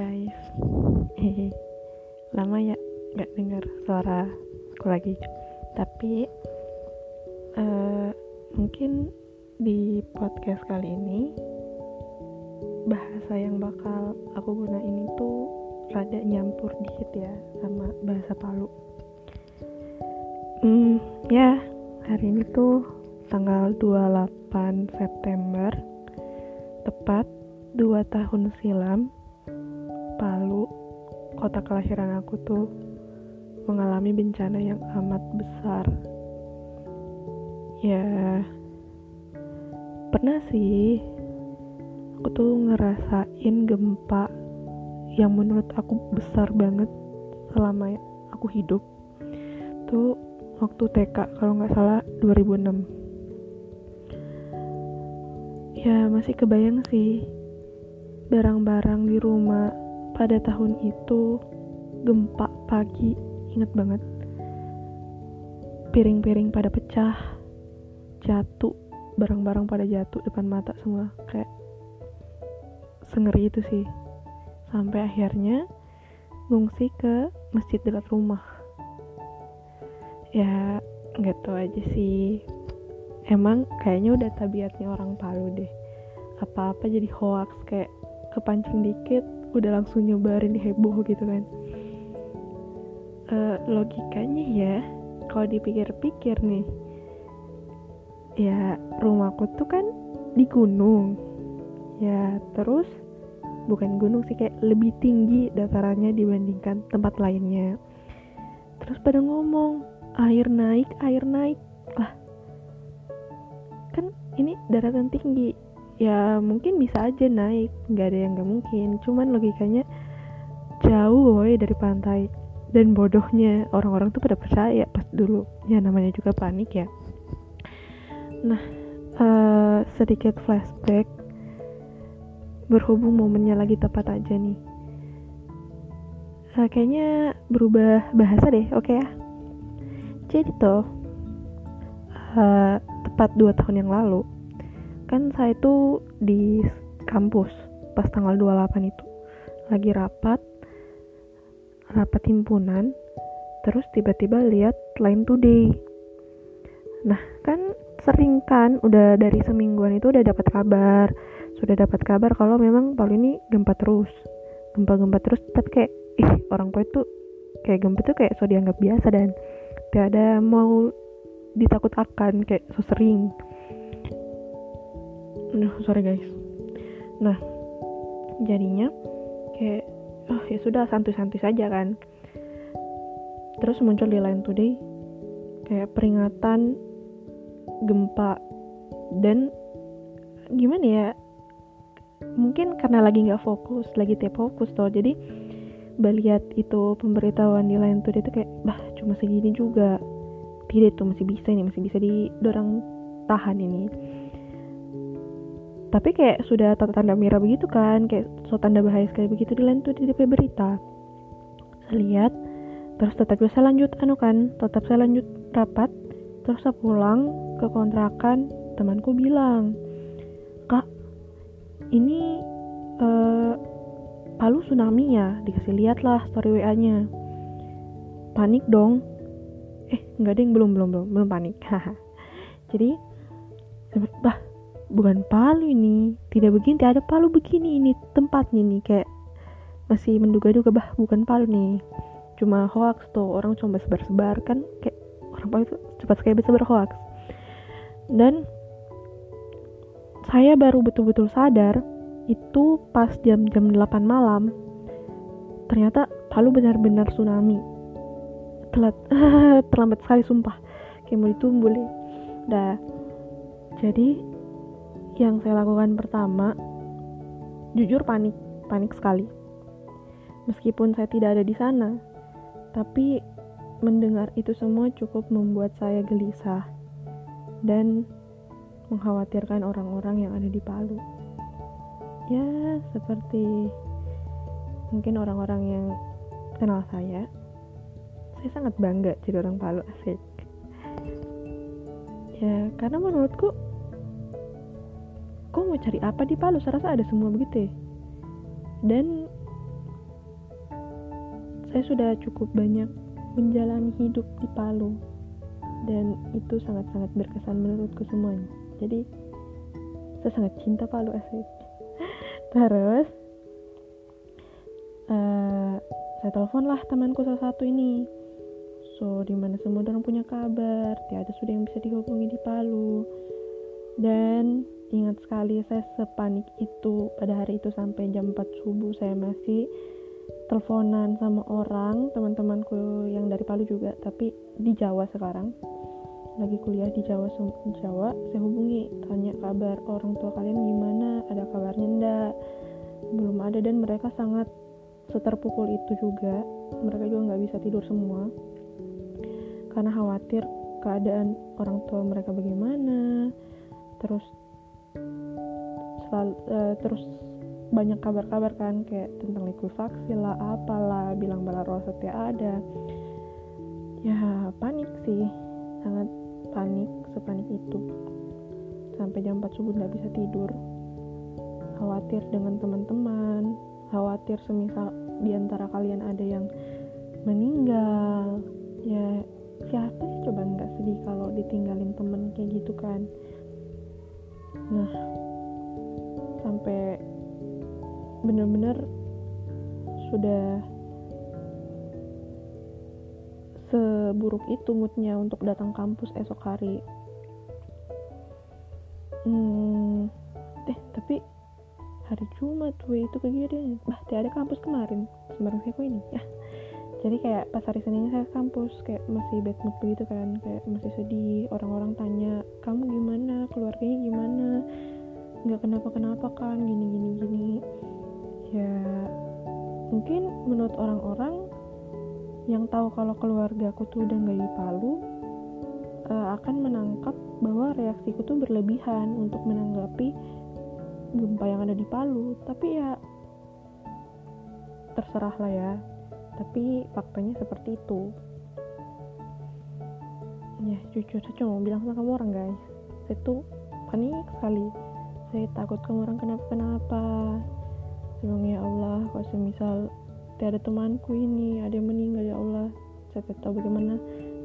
guys. Hehe. Lama ya gak dengar suara aku lagi. Tapi eh, Mungkin di podcast kali ini Bahasa yang bakal aku gunain itu Rada nyampur dikit ya Sama bahasa Palu. Hmm, ya Hari ini tuh tanggal 28 September Tepat dua tahun silam kota kelahiran aku tuh mengalami bencana yang amat besar. Ya, pernah sih aku tuh ngerasain gempa yang menurut aku besar banget selama aku hidup. Tuh waktu TK kalau nggak salah 2006. Ya masih kebayang sih barang-barang di rumah pada tahun itu gempa pagi inget banget. Piring-piring pada pecah jatuh barang-barang pada jatuh depan mata semua kayak sengeri itu sih. Sampai akhirnya ngungsi ke masjid dekat rumah. Ya nggak tahu aja sih. Emang kayaknya udah tabiatnya orang Palu deh. Apa-apa jadi hoax kayak kepancing dikit udah langsung nyebarin heboh gitu kan. Uh, logikanya ya kalau dipikir-pikir nih ya rumahku tuh kan di gunung. Ya terus bukan gunung sih kayak lebih tinggi datarannya dibandingkan tempat lainnya. Terus pada ngomong air naik air naik. Lah kan ini daratan tinggi ya mungkin bisa aja naik. Nggak ada yang nggak mungkin. Cuman logikanya jauh woy dari pantai. Dan bodohnya orang-orang tuh pada percaya pas dulu. Ya namanya juga panik ya. Nah uh, sedikit flashback. Berhubung momennya lagi tepat aja nih. Uh, kayaknya berubah bahasa deh oke okay ya? Jadi tuh uh, tepat dua tahun yang lalu kan saya itu di kampus pas tanggal 28 itu. Lagi rapat rapat himpunan terus tiba-tiba lihat line today. Nah kan sering kan udah dari semingguan itu udah dapat kabar sudah dapat kabar kalau memang Palu ini gempa terus gempa-gempa terus tapi kayak ih orang tua itu kayak gempa tuh kayak so dianggap biasa dan tidak ada mau ditakut akan kayak so sering Aduh, sorry guys. Nah, jadinya kayak oh ya sudah santai-santai saja kan. Terus muncul di Line Today kayak peringatan gempa dan gimana ya? Mungkin karena lagi nggak fokus, lagi tiap fokus tuh. Jadi baliat itu pemberitahuan di Line Today itu kayak bah cuma segini juga. Tidak tuh masih bisa ini, masih bisa didorong tahan ini tapi kayak sudah tanda merah begitu kan kayak so tanda bahaya sekali begitu di lain tuh di DP berita. Saya lihat terus tetap saya lanjut anu kan tetap saya lanjut rapat terus saya pulang ke kontrakan temanku bilang kak ini uh, Palu tsunami ya? Dikasih lihat lah story WA nya panik dong. Eh nggak ada yang belum belum belum belum panik. Jadi bah bukan Palu ini tidak begini ada Palu begini ini tempatnya nih kayak masih menduga-duga bah bukan Palu nih. Cuma hoax tuh orang cuma sebar-sebar kan kayak orang Palu itu cepat sekali bisa berhoax dan saya baru betul-betul sadar itu pas jam-jam 8 malam ternyata Palu benar-benar tsunami. Telat terlambat sekali sumpah. Kayak mau ditumbul ya dah. Jadi yang saya lakukan pertama, jujur panik, panik sekali. Meskipun saya tidak ada di sana, tapi mendengar itu semua cukup membuat saya gelisah dan mengkhawatirkan orang-orang yang ada di Palu. Ya, seperti mungkin orang-orang yang kenal saya, saya sangat bangga jadi orang Palu asik. Ya, karena menurutku kok mau cari apa di Palu? Saya rasa ada semua begitu ya. Dan saya sudah cukup banyak menjalani hidup di Palu. Dan itu sangat-sangat berkesan menurutku semuanya. Jadi saya sangat cinta Palu asik terus uh, saya telepon lah temanku salah satu ini. So di mana semua orang punya kabar tiada sudah yang bisa dihubungi di Palu. Dan ingat sekali saya sepanik itu pada hari itu sampai jam 4 subuh. Saya masih teleponan sama orang teman-temanku yang dari Palu juga tapi di Jawa sekarang. Lagi kuliah di Jawa Jawa saya hubungi tanya kabar orang tua kalian gimana ada kabarnya ndak? Belum ada dan mereka sangat seterpukul itu juga. Mereka juga nggak bisa tidur semua. Karena khawatir keadaan orang tua mereka bagaimana terus selalu uh, terus banyak kabar-kabar kan kayak tentang likuifaksi lah apalah bilang bala rosa ada. Ya panik sih. Sangat panik sepanik itu. Sampai jam 4 subuh nggak bisa tidur. Khawatir dengan teman-teman. Khawatir semisal di antara kalian ada yang meninggal. Ya siapa sih coba nggak sedih kalau ditinggalin temen kayak gitu kan nah sampai bener-bener sudah seburuk itu moodnya untuk datang kampus esok hari. Hmm, eh tapi hari Jumat gue itu kejadian bah tidak ada kampus kemarin sembarang saya ini ya jadi kayak pas hari Senin saya kampus kayak masih bad mood begitu kan kayak masih sedih orang-orang tanya kamu gimana? Keluarganya gimana? Nggak kenapa kenapa kan? Gini gini gini. Ya mungkin menurut orang-orang yang tahu kalau keluarga aku tuh udah nggak di Palu uh, akan menangkap bahwa reaksiku tuh berlebihan untuk menanggapi gempa yang ada di Palu. Tapi ya terserah lah ya tapi faktanya seperti itu. Ya jujur saya cuma bilang sama kamu orang guys. Saya tuh panik sekali. Saya takut kamu orang kenapa-kenapa Semoga ya Allah kalau semisal tiada temanku ini ada yang meninggal ya Allah. Saya tidak tahu bagaimana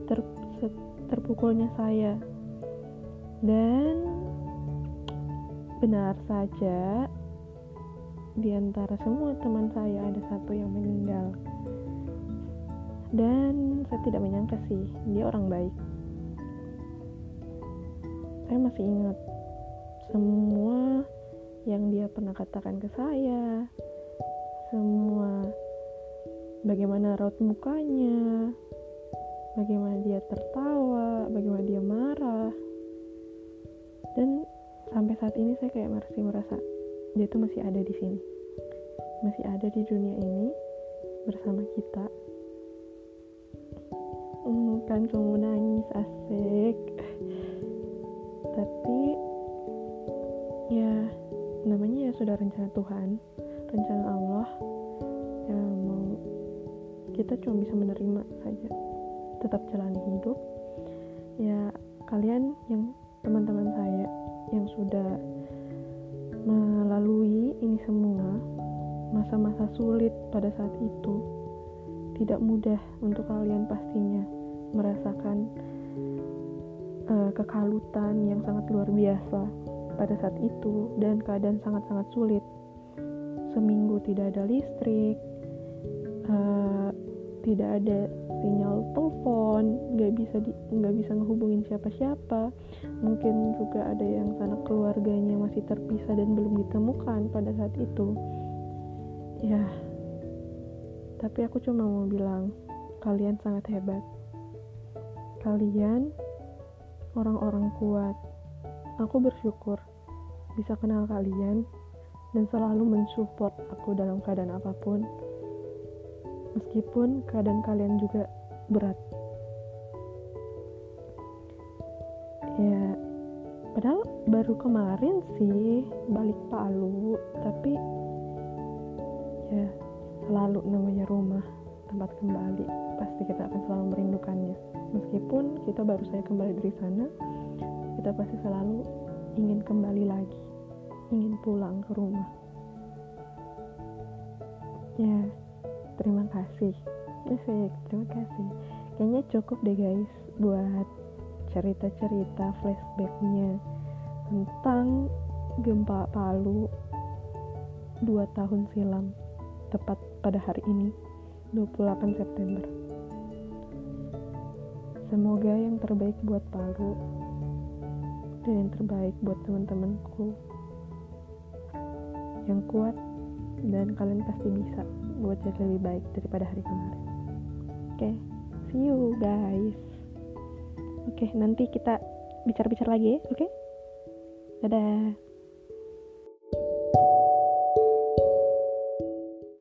ter, terpukulnya saya. Dan Benar saja, di antara semua teman saya ada satu yang meninggal. Dan saya tidak menyangka sih, dia orang baik. Saya masih ingat semua yang dia pernah katakan ke saya, semua bagaimana raut mukanya, bagaimana dia tertawa, bagaimana dia marah, dan sampai saat ini saya kayak masih merasa dia tuh masih ada di sini masih ada di dunia ini bersama kita hmm, kan nangis asik. Tapi ya namanya ya sudah rencana Tuhan rencana Allah ya mau kita cuma bisa menerima saja tetap jalani hidup. Ya kalian yang teman-teman saya yang sudah melalui ini semua, masa-masa sulit pada saat itu tidak mudah untuk kalian pastinya merasakan uh, kekalutan yang sangat luar biasa pada saat itu dan keadaan sangat-sangat sulit. Seminggu tidak ada listrik, uh, tidak ada sinyal telepon nggak bisa nggak bisa ngehubungin siapa-siapa mungkin juga ada yang sanak keluarganya masih terpisah dan belum ditemukan pada saat itu ya tapi aku cuma mau bilang kalian sangat hebat. Kalian orang-orang kuat. Aku bersyukur bisa kenal kalian dan selalu mensupport aku dalam keadaan apa pun meskipun keadaan kalian juga berat. Ya padahal baru kemarin sih balik Palu tapi selalu namanya rumah tempat kembali pasti kita akan selalu merindukannya. Meskipun kita baru saya kembali dari sana kita pasti selalu ingin kembali lagi ingin pulang ke rumah. Ya Terima kasih. Asik, terima kasih. Kayaknya cukup deh guys buat cerita-cerita flashbacknya tentang gempa Palu dua tahun silam tepat pada hari ini 28 September. Semoga yang terbaik buat Palu dan yang terbaik buat teman-temanku. Yang kuat dan kalian pasti bisa buat jadi lebih baik daripada hari kemarin. Oke okay, see you guys. Oke okay, nanti kita bicara-bicara lagi ya oke? Okay? dadah